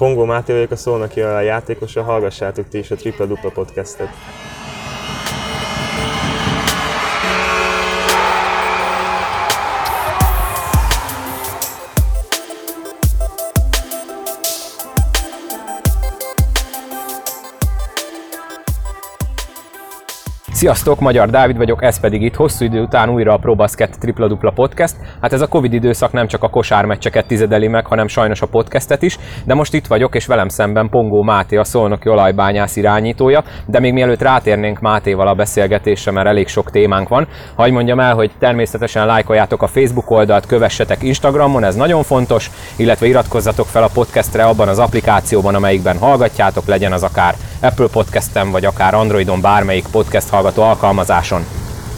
Pongó Máté vagyok, a Szolnoki a játékosa, hallgassátok ti is a Tripla Dupla podcastet. Sziasztok, Magyar Dávid vagyok, ez pedig itt hosszú idő után újra a ProBasket Tripla Dupla Podcast. Hát ez a Covid időszak nem csak a kosármeccseket tizedeli meg, hanem sajnos a podcastet is, de most itt vagyok, és velem szemben Pongó Máté, a Szolnoki olajbányász irányítója, de még mielőtt rátérnénk Mátéval a beszélgetésre, mert elég sok témánk van, hagyj mondjam el, hogy természetesen lájkoljátok a Facebook oldalt, kövessetek Instagramon, ez nagyon fontos, illetve iratkozzatok fel a podcastre abban az applikációban, amelyikben hallgatjátok, legyen az akár Apple Podcasten, vagy akár Androidon bármelyik podcast hallgató alkalmazáson.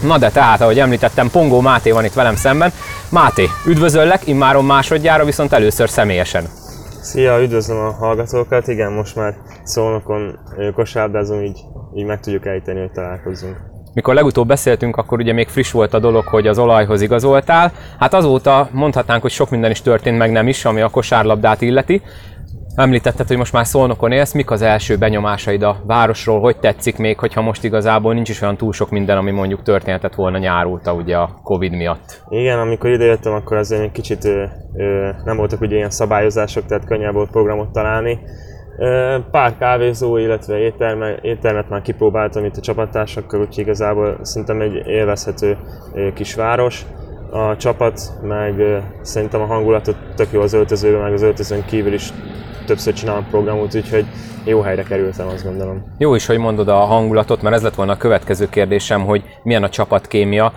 Na de tehát, ahogy említettem, Pongó Máté van itt velem szemben. Máté, üdvözöllek, immáron másodjára, viszont először személyesen. Szia, üdvözlöm a hallgatókat. Igen, most már szónokon kosárlabdázunk, így, így meg tudjuk ejteni, hogy találkozzunk. Mikor legutóbb beszéltünk, akkor ugye még friss volt a dolog, hogy az olajhoz igazoltál. Hát azóta mondhatnánk, hogy sok minden is történt, meg nem is, ami a kosárlabdát illeti. Említetted, hogy most már Szolnokon élsz, mik az első benyomásaid a városról, hogy tetszik még, hogyha most igazából nincs is olyan túl sok minden, ami mondjuk történhetett volna nyár óta ugye a Covid miatt. Igen, amikor idejöttem, akkor azért egy kicsit ö, ö, nem voltak ugye ilyen szabályozások, tehát könnyebb volt programot találni. Ö, pár kávézó, illetve étterme, éttermet már kipróbáltam itt a csapattársakkal, úgyhogy igazából szerintem egy élvezhető ö, kis város a csapat, meg ö, szerintem a hangulatot tök jó az öltözőben, meg az öltözőn kívül is többször csinálom programot, úgyhogy jó helyre kerültem, azt gondolom. Jó is, hogy mondod a hangulatot, mert ez lett volna a következő kérdésem, hogy milyen a csapatkémia.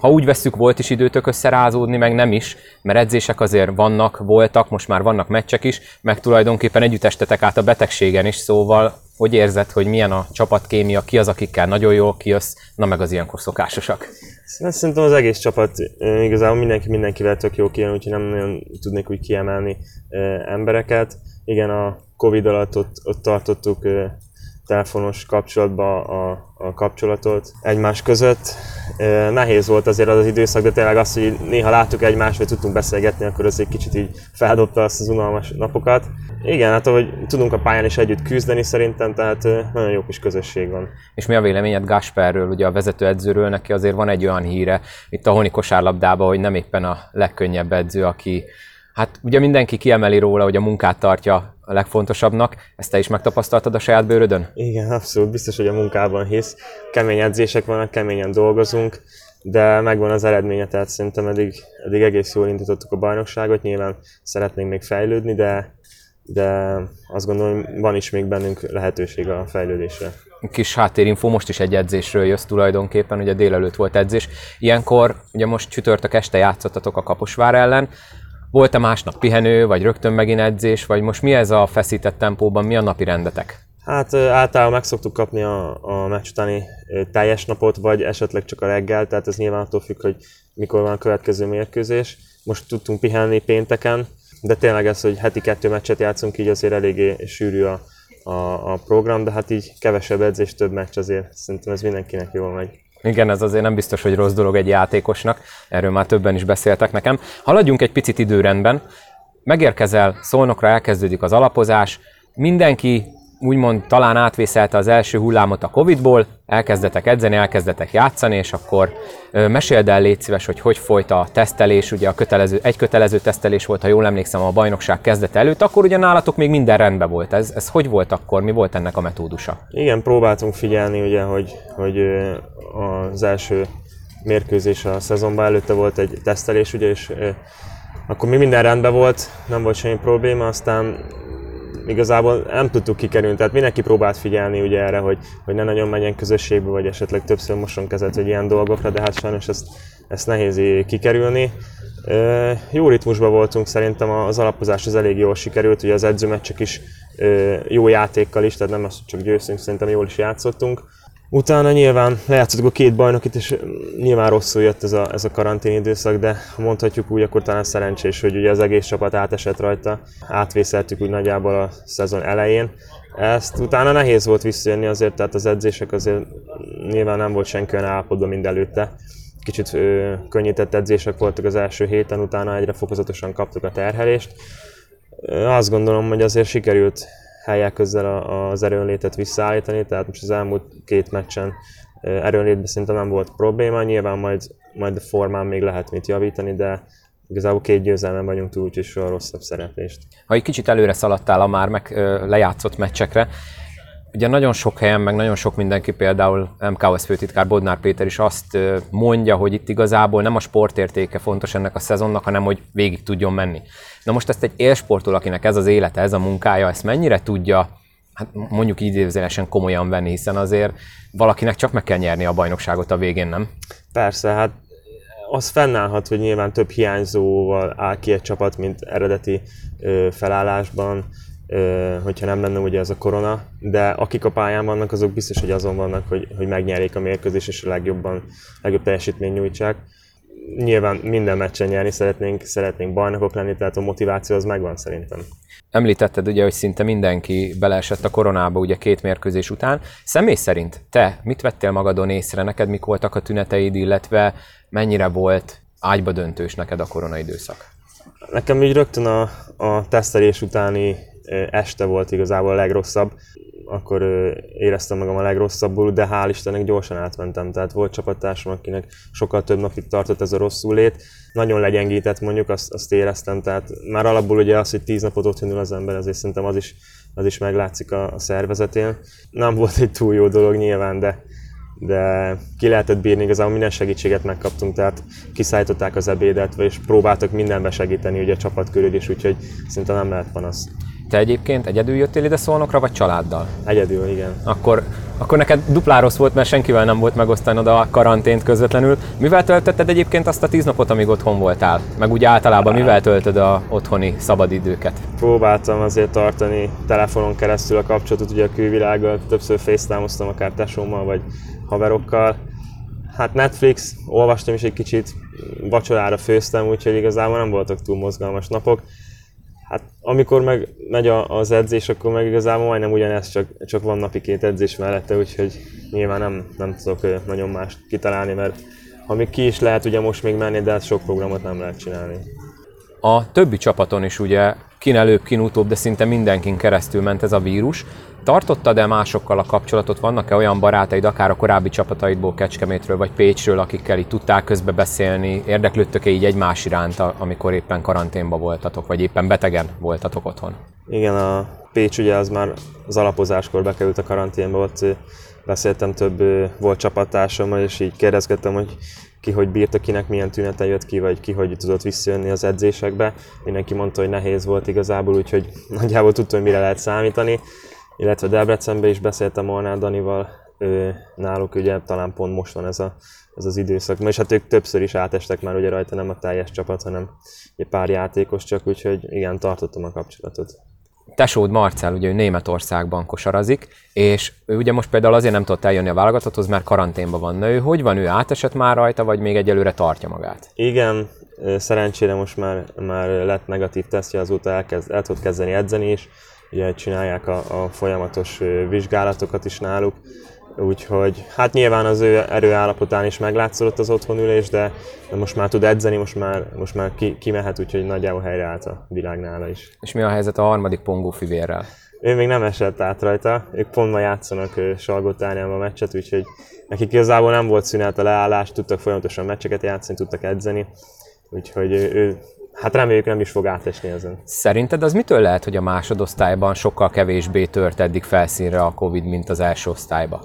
Ha úgy vesszük, volt is időtök összerázódni, meg nem is, mert edzések azért vannak, voltak, most már vannak meccsek is, meg tulajdonképpen együtt estetek át a betegségen is, szóval hogy érzed, hogy milyen a csapatkémia, ki az, akikkel nagyon jól kijössz, na meg az ilyenkor szokásosak? Szerintem az egész csapat, igazából mindenki mindenkivel tök jó kijön, úgyhogy nem nagyon tudnék úgy kiemelni embereket. Igen, a Covid alatt ott, ott tartottuk telefonos kapcsolatba a, a kapcsolatot egymás között. Nehéz volt azért az, az időszak, de tényleg az, hogy néha láttuk egymást, vagy tudtunk beszélgetni, akkor az egy kicsit így feldobta azt az unalmas napokat. Igen, hát ahogy tudunk a pályán is együtt küzdeni szerintem, tehát nagyon jó kis közösség van. És mi a véleményed Gasperről, ugye a vezetőedzőről, neki azért van egy olyan híre itt a honi kosárlabdában, hogy nem éppen a legkönnyebb edző, aki Hát ugye mindenki kiemeli róla, hogy a munkát tartja a legfontosabbnak. Ezt te is megtapasztaltad a saját bőrödön? Igen, abszolút. Biztos, hogy a munkában hisz. Kemény edzések vannak, keményen dolgozunk, de megvan az eredménye, tehát szerintem eddig, eddig egész jól indítottuk a bajnokságot. Nyilván szeretnénk még fejlődni, de, de azt gondolom, van is még bennünk lehetőség a fejlődésre. Kis háttérinfo, most is egy edzésről jössz tulajdonképpen, ugye délelőtt volt edzés. Ilyenkor, ugye most csütörtök este játszottatok a Kaposvár ellen, volt-e másnap pihenő, vagy rögtön megint edzés, vagy most mi ez a feszített tempóban, mi a napi rendetek? Hát általában meg szoktuk kapni a, a meccs utáni teljes napot, vagy esetleg csak a reggel, tehát ez nyilván attól függ, hogy mikor van a következő mérkőzés. Most tudtunk pihenni pénteken, de tényleg ez, hogy heti kettő meccset játszunk, így azért eléggé sűrű a, a, a program, de hát így kevesebb edzés, több meccs azért szerintem ez mindenkinek jól megy. Igen, ez azért nem biztos, hogy rossz dolog egy játékosnak, erről már többen is beszéltek nekem. Haladjunk egy picit időrendben. Megérkezel, szolnokra elkezdődik az alapozás, mindenki úgymond talán átvészelte az első hullámot a Covid-ból, elkezdetek edzeni, elkezdetek játszani, és akkor meséld el, légy szíves, hogy hogy folyt a tesztelés, ugye a kötelező, egy kötelező tesztelés volt, ha jól emlékszem, a bajnokság kezdete előtt, akkor ugye nálatok még minden rendben volt. Ez, ez hogy volt akkor, mi volt ennek a metódusa? Igen, próbáltunk figyelni, ugye, hogy, hogy az első mérkőzés a szezonban előtte volt egy tesztelés, ugye, és akkor mi minden rendben volt, nem volt semmi probléma, aztán igazából nem tudtuk kikerülni, tehát mindenki próbált figyelni ugye erre, hogy, hogy ne nagyon menjen közösségbe, vagy esetleg többször moson kezet, hogy ilyen dolgokra, de hát sajnos ezt, ezt nehéz kikerülni. Jó ritmusban voltunk, szerintem az alapozás az elég jól sikerült, ugye az edzőmeccsek is jó játékkal is, tehát nem az, csak győztünk, szerintem jól is játszottunk. Utána nyilván lejátszottuk a két bajnokit, és nyilván rosszul jött ez a, ez a karantén időszak, de mondhatjuk úgy, akkor talán szerencsés, hogy ugye az egész csapat átesett rajta, átvészeltük úgy nagyjából a szezon elején. Ezt utána nehéz volt visszajönni azért, tehát az edzések azért nyilván nem volt senki olyan állapotban, mint előtte. Kicsit ö, könnyített edzések voltak az első héten, utána egyre fokozatosan kaptuk a terhelést. Azt gondolom, hogy azért sikerült helyek közel az erőnlétet visszaállítani, tehát most az elmúlt két meccsen erőnlétben szinte nem volt probléma, nyilván majd, majd a formán még lehet mit javítani, de igazából két győzelmen vagyunk túl, úgyhogy soha rosszabb szereplést. Ha egy kicsit előre szaladtál a már meg lejátszott meccsekre, Ugye nagyon sok helyen, meg nagyon sok mindenki, például MKOS főtitkár Bodnár Péter is azt mondja, hogy itt igazából nem a sportértéke fontos ennek a szezonnak, hanem hogy végig tudjon menni. Na most ezt egy élsportol, akinek ez az élete, ez a munkája, ezt mennyire tudja hát mondjuk idézőjelesen komolyan venni, hiszen azért valakinek csak meg kell nyerni a bajnokságot a végén, nem? Persze, hát az fennállhat, hogy nyilván több hiányzóval áll ki egy csapat, mint eredeti felállásban, hogyha nem lenne ugye ez a korona, de akik a pályán vannak, azok biztos, hogy azon vannak, hogy, hogy megnyerjék a mérkőzést és a legjobban, legjobb teljesítmény nyújtsák. Nyilván minden meccsen nyerni szeretnénk, szeretnénk bajnokok lenni, tehát a motiváció az megvan szerintem. Említetted ugye, hogy szinte mindenki beleesett a koronába ugye két mérkőzés után. Személy szerint te mit vettél magadon észre, neked mik voltak a tüneteid, illetve mennyire volt ágyba döntős neked a koronaidőszak? Nekem így rögtön a, a tesztelés utáni este volt igazából a legrosszabb. Akkor éreztem magam a legrosszabbul, de hál' Istennek gyorsan átmentem. Tehát volt csapattársam, akinek sokkal több napig tartott ez a rosszul lét. Nagyon legyengített mondjuk, azt, azt éreztem. Tehát már alapból ugye az, hogy tíz napot ott ül az ember, azért szerintem az is, az is meglátszik a, a szervezetén. Nem volt egy túl jó dolog nyilván, de, de ki lehetett bírni, igazából minden segítséget megkaptunk, tehát kiszállították az ebédet, és próbáltak mindenbe segíteni ugye a csapat körül is, úgyhogy szerintem nem lehet panasz. Te egyébként egyedül jöttél ide Szolnokra, vagy családdal? Egyedül, igen. Akkor, akkor neked duplá rossz volt, mert senkivel nem volt megosztanod a karantént közvetlenül. Mivel töltötted egyébként azt a tíz napot, amíg otthon voltál? Meg úgy általában mivel töltöd a otthoni szabadidőket? Próbáltam azért tartani telefonon keresztül a kapcsolatot ugye a külvilággal, többször facetime akár tesómmal vagy haverokkal. Hát Netflix, olvastam is egy kicsit, vacsorára főztem, úgyhogy igazából nem voltak túl mozgalmas napok. Amikor meg megy az edzés, akkor meg igazából majdnem ugyanez, csak, csak van napi két edzés mellette, úgyhogy nyilván nem, nem tudok nagyon mást kitalálni, mert ha még ki is lehet ugye most még menni, de hát sok programot nem lehet csinálni. A többi csapaton is ugye kin előbb, kin utóbb, de szinte mindenkin keresztül ment ez a vírus. Tartottad-e másokkal a kapcsolatot? Vannak-e olyan barátaid, akár a korábbi csapataidból, Kecskemétről vagy Pécsről, akikkel így tudták közbe beszélni? Érdeklődtök-e így egymás iránt, amikor éppen karanténban voltatok, vagy éppen betegen voltatok otthon? Igen, a Pécs ugye az már az alapozáskor bekerült a karanténba, ott beszéltem több volt csapattársammal, és így kérdezgettem, hogy ki hogy bírta, kinek milyen tünete jött ki, vagy ki hogy tudott visszajönni az edzésekbe. Mindenki mondta, hogy nehéz volt igazából, úgyhogy nagyjából tudtam, hogy mire lehet számítani. Illetve Debrecenbe is beszéltem Molnár Danival, ő, náluk ugye talán pont most van ez, a, ez az időszak. És hát ők többször is átestek már ugye rajta, nem a teljes csapat, hanem egy pár játékos csak, úgyhogy igen, tartottam a kapcsolatot tesód Marcel, ugye ő Németországban kosarazik, és ő ugye most például azért nem tudott eljönni a válogatotthoz, mert karanténban van. Na ő hogy van, ő átesett már rajta, vagy még egyelőre tartja magát? Igen, szerencsére most már, már lett negatív tesztje, azóta elkezd, el tud kezdeni edzeni is, ugye csinálják a, a folyamatos vizsgálatokat is náluk, Úgyhogy hát nyilván az ő erőállapotán is meglátszott az otthonülés, de most már tud edzeni, most már, most már ki, kimehet, úgyhogy nagyjából helyreállt a világ nála is. És mi a helyzet a harmadik pongó fivérrel? Ő még nem esett át rajta, ők pont ma játszanak Salgótárjában a meccset, úgyhogy nekik igazából nem volt szünet a leállás, tudtak folyamatosan meccseket játszani, tudtak edzeni, úgyhogy ő, ő Hát reméljük nem is fog átesni ezen. Szerinted az mitől lehet, hogy a másodosztályban sokkal kevésbé tört eddig felszínre a Covid, mint az első osztályban?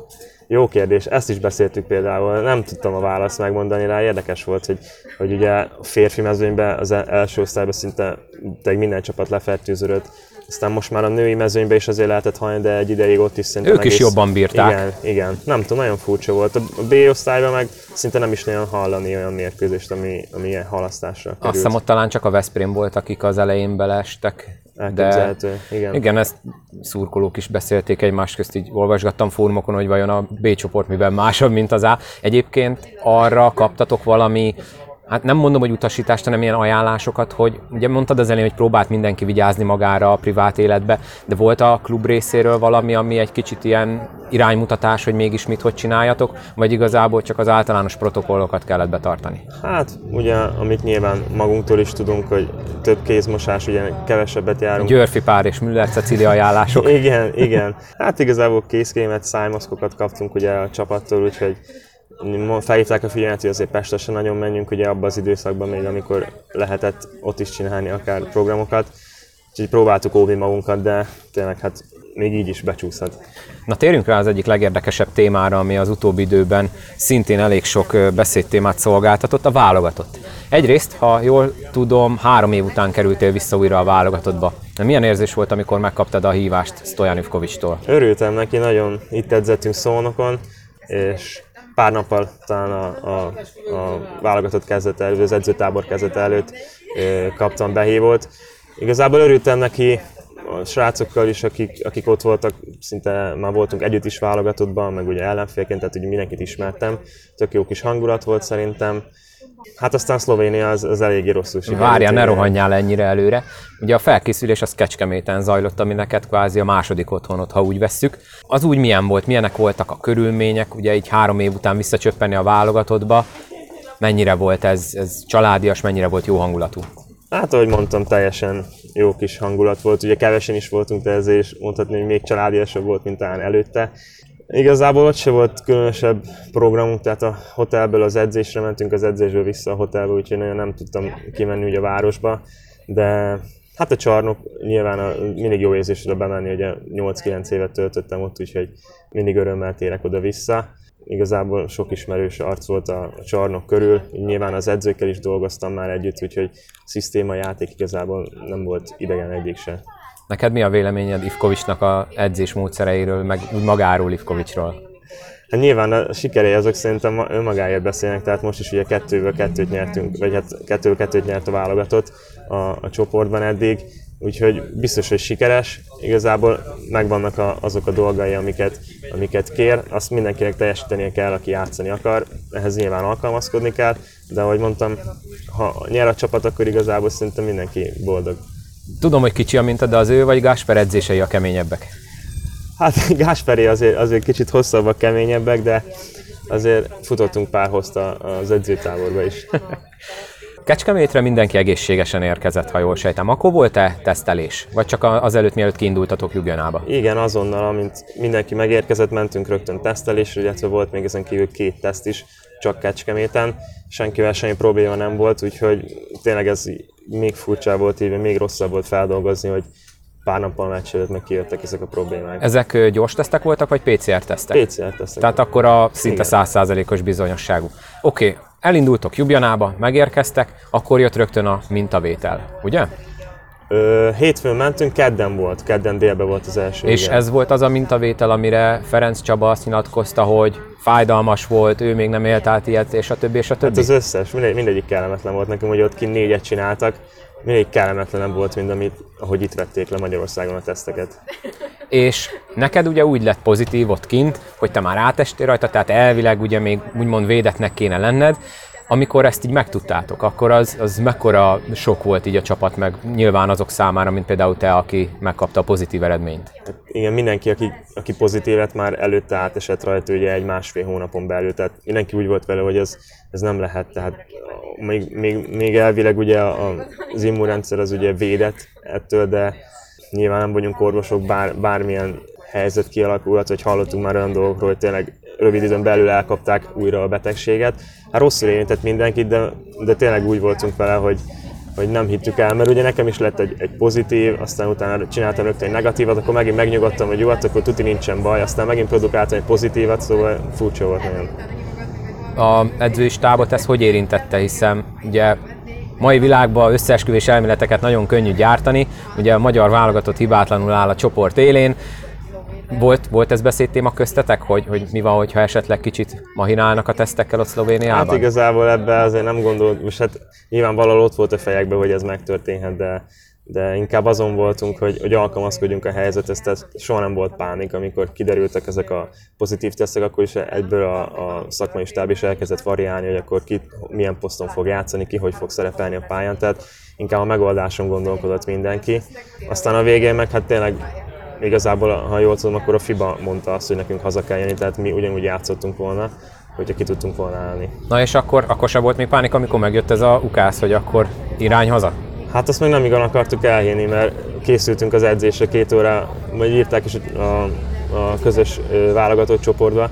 Jó kérdés, ezt is beszéltük például, nem tudtam a választ megmondani rá, érdekes volt, hogy, hogy ugye a férfi mezőnyben az első osztályban szinte minden csapat lefertőződött, aztán most már a női mezőnyben is azért lehetett hallani, de egy ideig ott is szerintem Ők egész... is jobban bírták. Igen, igen. Nem tudom, nagyon furcsa volt. A B osztályban meg szinte nem is nagyon hallani olyan mérkőzést, ami, ami ilyen halasztásra került. Azt hiszem ott talán csak a Veszprém volt, akik az elején belestek. De igen. igen, ezt szurkolók is beszélték egymás közt, így olvasgattam fórumokon, hogy vajon a B csoport miben másabb, mint az A. Egyébként arra kaptatok valami hát nem mondom, hogy utasítást, hanem ilyen ajánlásokat, hogy ugye mondtad az elején, hogy próbált mindenki vigyázni magára a privát életbe, de volt a klub részéről valami, ami egy kicsit ilyen iránymutatás, hogy mégis mit, hogy csináljatok, vagy igazából csak az általános protokollokat kellett betartani? Hát ugye, amit nyilván magunktól is tudunk, hogy több kézmosás, ugye kevesebbet járunk. Györfi pár és Müller Cecilia ajánlások. igen, igen. Hát igazából kézkémet, szájmaszkokat kaptunk ugye a csapattól, úgyhogy felhívták a figyelmet, hogy azért Pestesen nagyon menjünk, ugye abban az időszakban még, amikor lehetett ott is csinálni akár programokat. Úgyhogy próbáltuk óvni magunkat, de tényleg hát még így is becsúszhat. Na térjünk rá az egyik legérdekesebb témára, ami az utóbbi időben szintén elég sok beszédtémát szolgáltatott, a válogatott. Egyrészt, ha jól tudom, három év után kerültél vissza újra a válogatottba. Milyen érzés volt, amikor megkaptad a hívást Stojan Ivkovics-tól? Örültem neki, nagyon itt edzettünk szónokon, és pár nappal talán a, a, a válogatott kezdet előtt, az edzőtábor kezdet előtt kaptam behívót. Igazából örültem neki, a srácokkal is, akik, akik ott voltak, szinte már voltunk együtt is válogatottban, meg ugye ellenfélként, tehát ugye mindenkit ismertem. Tök jó kis hangulat volt szerintem. Hát aztán Szlovénia az, az eléggé rosszul sikerült. Várjál, ne rohanjál ennyire előre. Ugye a felkészülés az Kecskeméten zajlott, ami neked kvázi a második otthonod, ha úgy vesszük. Az úgy milyen volt, milyenek voltak a körülmények, ugye így három év után visszacsöppenni a válogatottba, mennyire volt ez, ez családias, mennyire volt jó hangulatú? Hát, ahogy mondtam, teljesen jó kis hangulat volt. Ugye kevesen is voltunk, de ezért is mondhatni, hogy még családiasabb volt, mint talán előtte. Igazából ott se volt különösebb programunk, tehát a hotelből az edzésre mentünk, az edzésből vissza a hotelbe, úgyhogy nagyon nem tudtam kimenni ugye a városba, de hát a csarnok nyilván a, mindig jó érzés oda bemenni, ugye 8-9 évet töltöttem ott, úgyhogy mindig örömmel térek oda-vissza. Igazából sok ismerős arc volt a csarnok körül, nyilván az edzőkkel is dolgoztam már együtt, úgyhogy a szisztéma játék igazából nem volt idegen egyik se. Neked mi a véleményed Ivkovicsnak a edzés módszereiről, meg úgy magáról Ivkovicsról? Hát nyilván a sikerei azok szerintem önmagáért beszélnek, tehát most is ugye kettőből kettőt nyertünk, vagy hát kettőből kettőt nyert a válogatott a, a csoportban eddig, úgyhogy biztos, hogy sikeres. Igazából megvannak a, azok a dolgai, amiket, amiket kér, azt mindenkinek teljesítenie kell, aki játszani akar, ehhez nyilván alkalmazkodni kell, de ahogy mondtam, ha nyer a csapat, akkor igazából szerintem mindenki boldog. Tudom, hogy kicsi a minta, de az ő vagy Gásper edzései a keményebbek? Hát Gásperi azért, azért kicsit hosszabbak, keményebbek, de azért futottunk pár hozta az edzőtáborba is. Kecskemétre mindenki egészségesen érkezett, ha jól sejtem. Akkor volt-e tesztelés? Vagy csak azelőtt, mielőtt kiindultatok Ljubljanába? Igen, azonnal, amint mindenki megérkezett, mentünk rögtön tesztelésre, illetve volt még ezen kívül két teszt is, csak Kecskeméten. Senkivel semmi probléma nem volt, úgyhogy tényleg ez még furcsább volt, így még rosszabb volt feldolgozni, hogy pár nappal meccs előtt meg kijöttek ezek a problémák. Ezek gyors tesztek voltak, vagy PCR tesztek? PCR tesztek. Tehát akkor a szinte százszázalékos bizonyosságú. Oké, okay, elindultok Jubjanába, megérkeztek, akkor jött rögtön a mintavétel, ugye? Ö, hétfőn mentünk, kedden volt, kedden délbe volt az első. És igen. ez volt az a mintavétel, amire Ferenc Csaba azt nyilatkozta, hogy fájdalmas volt, ő még nem élt át ilyet, és a többi, és a többi? Hát az összes, mindegy, mindegyik kellemetlen volt nekem, hogy ott ki négyet csináltak, mindig kellemetlenebb volt, mint amit, ahogy itt vették le Magyarországon a teszteket. És neked ugye úgy lett pozitív ott kint, hogy te már átestél rajta, tehát elvileg ugye még úgymond védetnek kéne lenned, amikor ezt így megtudtátok, akkor az, az mekkora sok volt így a csapat, meg nyilván azok számára, mint például te, aki megkapta a pozitív eredményt? Hát igen, mindenki, aki, aki pozitív lett, már előtte átesett rajta ugye egy másfél hónapon belül, tehát mindenki úgy volt vele, hogy ez, ez nem lehet, tehát még, még, még elvileg ugye az immunrendszer az ugye védett ettől, de nyilván nem vagyunk orvosok, bár, bármilyen helyzet kialakulhat, hogy hallottunk már olyan dolgokról, hogy tényleg rövid időn belül elkapták újra a betegséget. Hát rosszul érintett mindenkit, de, de tényleg úgy voltunk vele, hogy, hogy nem hittük el, mert ugye nekem is lett egy, egy pozitív, aztán utána csináltam rögtön egy negatívat, akkor megint megnyugodtam, hogy jó, hát akkor tuti nincsen baj, aztán megint produkáltam egy pozitívat, szóval furcsa volt nagyon. A edzői stábot ez hogy érintette, hiszen ugye mai világban összeesküvés elméleteket nagyon könnyű gyártani, ugye a magyar válogatott hibátlanul áll a csoport élén, volt, volt ez beszédtéma köztetek, hogy, hogy mi van, hogyha esetleg kicsit mahinálnak a tesztekkel ott Szlovéniában? Hát igazából ebbe azért nem gondolt, most hát nyilván valahol ott volt a fejekben, hogy ez megtörténhet, de de inkább azon voltunk, hogy, hogy alkalmazkodjunk a helyzethez, tehát soha nem volt pánik, amikor kiderültek ezek a pozitív tesztek, akkor is egyből a, a szakmai stáb is elkezdett variálni, hogy akkor ki milyen poszton fog játszani, ki hogy fog szerepelni a pályán, tehát inkább a megoldáson gondolkodott mindenki. Aztán a végén meg hát tényleg igazából, ha jól tudom, akkor a FIBA mondta azt, hogy nekünk haza kell jönni, tehát mi ugyanúgy játszottunk volna, hogyha ki tudtunk volna állni. Na és akkor, akkor se volt még pánik, amikor megjött ez a ukász, hogy akkor irány haza? Hát azt még nem igen akartuk elhinni, mert készültünk az edzésre két óra, vagy írták is a, a közös válogatott csoportba,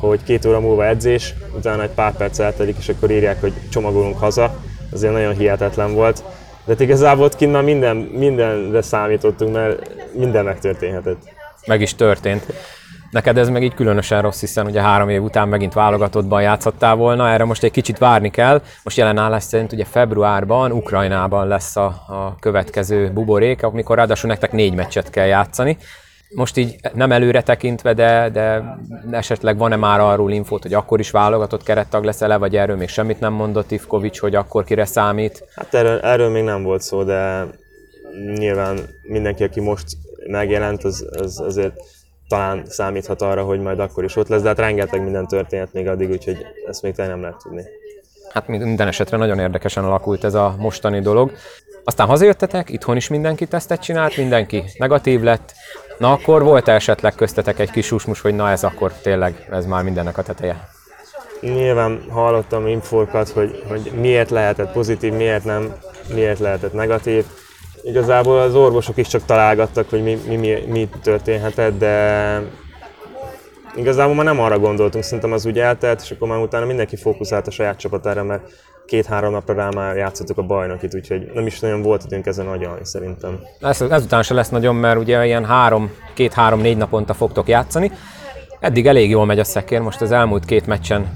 hogy két óra múlva edzés, utána egy pár perc eltelik, és akkor írják, hogy csomagolunk haza. Azért nagyon hihetetlen volt. De hát igazából ott kint minden, mindenre számítottunk, mert minden megtörténhetett. Meg is történt. Neked ez meg így különösen rossz, hiszen ugye három év után megint válogatottban játszottál volna, erre most egy kicsit várni kell. Most jelen állás szerint ugye februárban Ukrajnában lesz a, a következő buborék, amikor ráadásul nektek négy meccset kell játszani. Most így nem előre tekintve, de, de esetleg van-e már arról infót, hogy akkor is válogatott kerettag leszel-e, vagy erről még semmit nem mondott Ivkovics, hogy akkor kire számít? Hát erről, erről még nem volt szó, de nyilván mindenki, aki most megjelent, az, az azért talán számíthat arra, hogy majd akkor is ott lesz, de hát rengeteg minden történhet még addig, úgyhogy ezt még tényleg nem lehet tudni. Hát minden esetre nagyon érdekesen alakult ez a mostani dolog. Aztán hazajöttetek, itthon is mindenki tesztet csinált, mindenki negatív lett. Na akkor volt -e esetleg köztetek egy kis susmus, hogy na ez akkor tényleg, ez már mindennek a teteje? Nyilván hallottam infókat, hogy, hogy miért lehetett pozitív, miért nem, miért lehetett negatív Igazából az orvosok is csak találgattak, hogy mi, mi, mi, mi történhetett, de igazából már nem arra gondoltunk, szerintem az úgy eltelt, és akkor már utána mindenki fókuszált a saját csapatára, mert két-három napra rá már játszottuk a bajnokit, úgyhogy nem is nagyon volt időnk ezen agyalni szerintem. Ez, ezután se lesz nagyon, mert ugye ilyen három, két-három-négy naponta fogtok játszani. Eddig elég jól megy a szekér, most az elmúlt két meccsen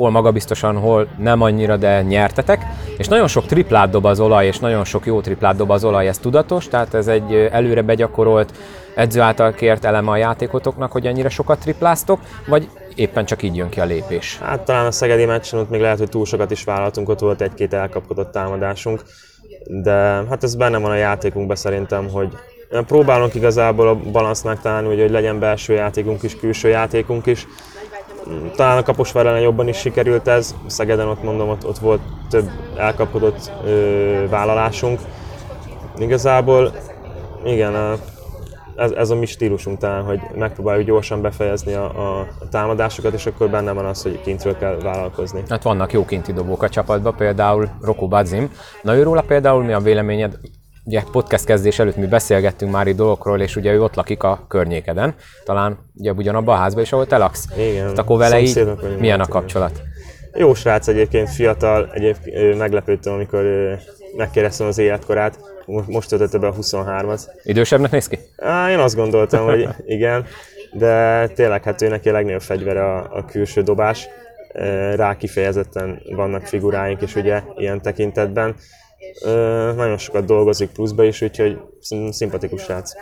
hol magabiztosan, hol nem annyira, de nyertetek. És nagyon sok triplát dob az olaj, és nagyon sok jó triplát dob az olaj, ez tudatos, tehát ez egy előre begyakorolt, edző által kért eleme a játékotoknak, hogy ennyire sokat tripláztok, vagy éppen csak így jön ki a lépés? Hát talán a Szegedi meccsen ott még lehet, hogy túl sokat is vállaltunk, ott volt egy-két elkapkodott támadásunk, de hát ez benne van a játékunkban szerintem, hogy próbálunk igazából a balansz megtalálni, hogy legyen belső játékunk is, külső játékunk is, talán a Kaposvár ellen jobban is sikerült ez, Szegeden ott mondom, ott, ott volt több elkapkodott ö, vállalásunk. Igazából igen, ez, ez a mi stílusunk talán, hogy megpróbáljuk gyorsan befejezni a, a, támadásokat, és akkor benne van az, hogy kintről kell vállalkozni. Hát vannak jó kinti dobók a csapatban, például Roko Badzim. Na őróla például mi a véleményed? Ugye podcast kezdés előtt mi beszélgettünk már itt dolgokról, és ugye ő ott lakik a környékeden, talán ugye ugyanabban a házban is, ahol te laksz. Igen. Tehát akkor vele így milyen a kapcsolat? Jó srác egyébként, fiatal, egyébként meglepődtem, amikor megkérdeztem az életkorát, most töltötte be a 23-at. Idősebbnek néz ki? Á, én azt gondoltam, hogy igen, de tényleg hát ő neki a legnagyobb fegyvere a, a külső dobás. Rá kifejezetten vannak figuráink is ugye ilyen tekintetben nagyon sokat dolgozik pluszba is, úgyhogy szimpatikus srác.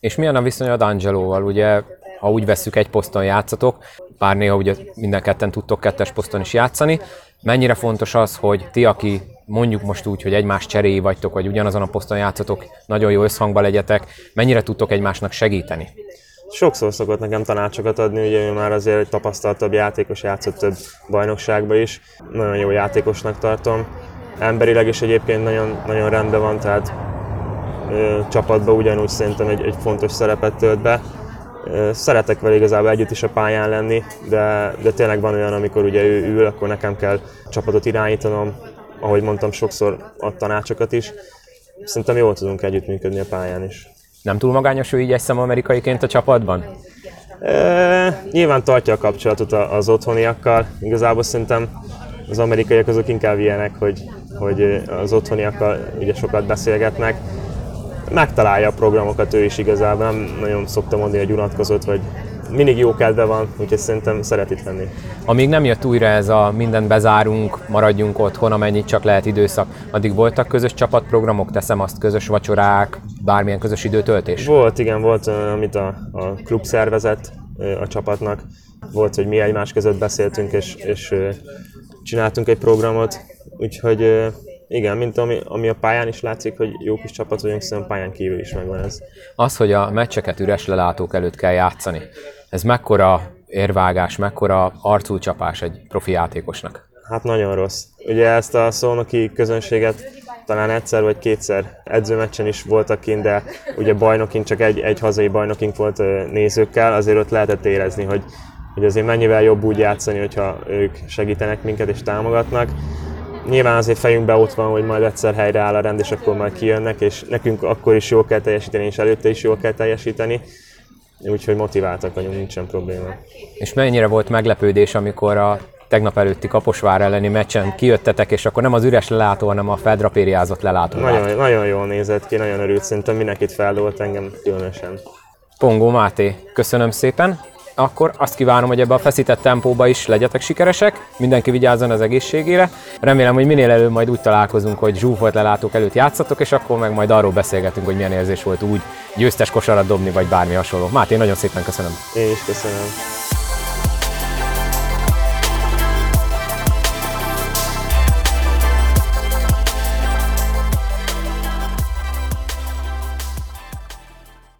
És milyen a viszony a D'Angeloval? Ugye, ha úgy vesszük, egy poszton játszatok, bár néha ugye minden ketten tudtok kettes poszton is játszani. Mennyire fontos az, hogy ti, aki mondjuk most úgy, hogy egymás cseréi vagytok, vagy ugyanazon a poszton játszatok, nagyon jó összhangba legyetek, mennyire tudtok egymásnak segíteni? Sokszor szokott nekem tanácsokat adni, ugye ő már azért egy tapasztaltabb játékos, játszott több bajnokságba is. Nagyon jó játékosnak tartom emberileg is egyébként nagyon, nagyon rendben van, tehát ö, csapatban ugyanúgy szerintem egy, egy fontos szerepet tölt be. Ö, szeretek vele igazából együtt is a pályán lenni, de, de tényleg van olyan, amikor ugye ő ül, akkor nekem kell csapatot irányítanom, ahogy mondtam, sokszor ad tanácsokat is. Szerintem jól tudunk együttműködni a pályán is. Nem túl magányos ő így egy amerikaiként a csapatban? E, nyilván tartja a kapcsolatot az otthoniakkal. Igazából szerintem az amerikaiak azok inkább ilyenek, hogy hogy az otthoniakkal ugye sokat beszélgetnek. Megtalálja a programokat ő is igazából, nem nagyon szokta mondani, hogy unatkozott, vagy mindig jó kedve van, úgyhogy szerintem szeret itt lenni. Amíg nem jött újra ez a mindent bezárunk, maradjunk otthon, amennyit csak lehet időszak, addig voltak közös csapatprogramok, teszem azt, közös vacsorák, bármilyen közös időtöltés? Volt, igen, volt, amit a, a klub szervezett a csapatnak. Volt, hogy mi egymás között beszéltünk, és, és csináltunk egy programot, úgyhogy Igen, mint ami, ami a pályán is látszik, hogy jó kis csapat vagyunk, szerintem pályán kívül is megvan ez. Az, hogy a meccseket üres lelátók előtt kell játszani, ez mekkora érvágás, mekkora arcúcsapás egy profi játékosnak? Hát nagyon rossz. Ugye ezt a szónoki közönséget talán egyszer vagy kétszer edzőmeccsen is voltak kint, de ugye bajnokink, csak egy, egy hazai bajnokink volt nézőkkel, azért ott lehetett érezni, hogy, hogy azért mennyivel jobb úgy játszani, hogyha ők segítenek minket és támogatnak. Nyilván azért fejünkbe ott van, hogy majd egyszer helyre áll a rend, és akkor majd kijönnek, és nekünk akkor is jól kell teljesíteni, és előtte is jól kell teljesíteni. Úgyhogy motiváltak vagyunk, nincsen probléma. És mennyire volt meglepődés, amikor a tegnap előtti Kaposvár elleni meccsen kijöttetek, és akkor nem az üres lelátó, hanem a feldrapériázott lelátó. Nagyon, nagyon jól nézett ki, nagyon örült, szerintem mindenkit feldolt engem különösen. Pongó Máté, köszönöm szépen. Akkor azt kívánom, hogy ebbe a feszített tempóba is legyetek sikeresek, mindenki vigyázzon az egészségére. Remélem, hogy minél előbb majd úgy találkozunk, hogy zsúfolt lelátók előtt játszatok, és akkor meg majd arról beszélgetünk, hogy milyen érzés volt úgy győztes kosarat dobni, vagy bármi hasonló. Máté, nagyon szépen köszönöm. Én is köszönöm.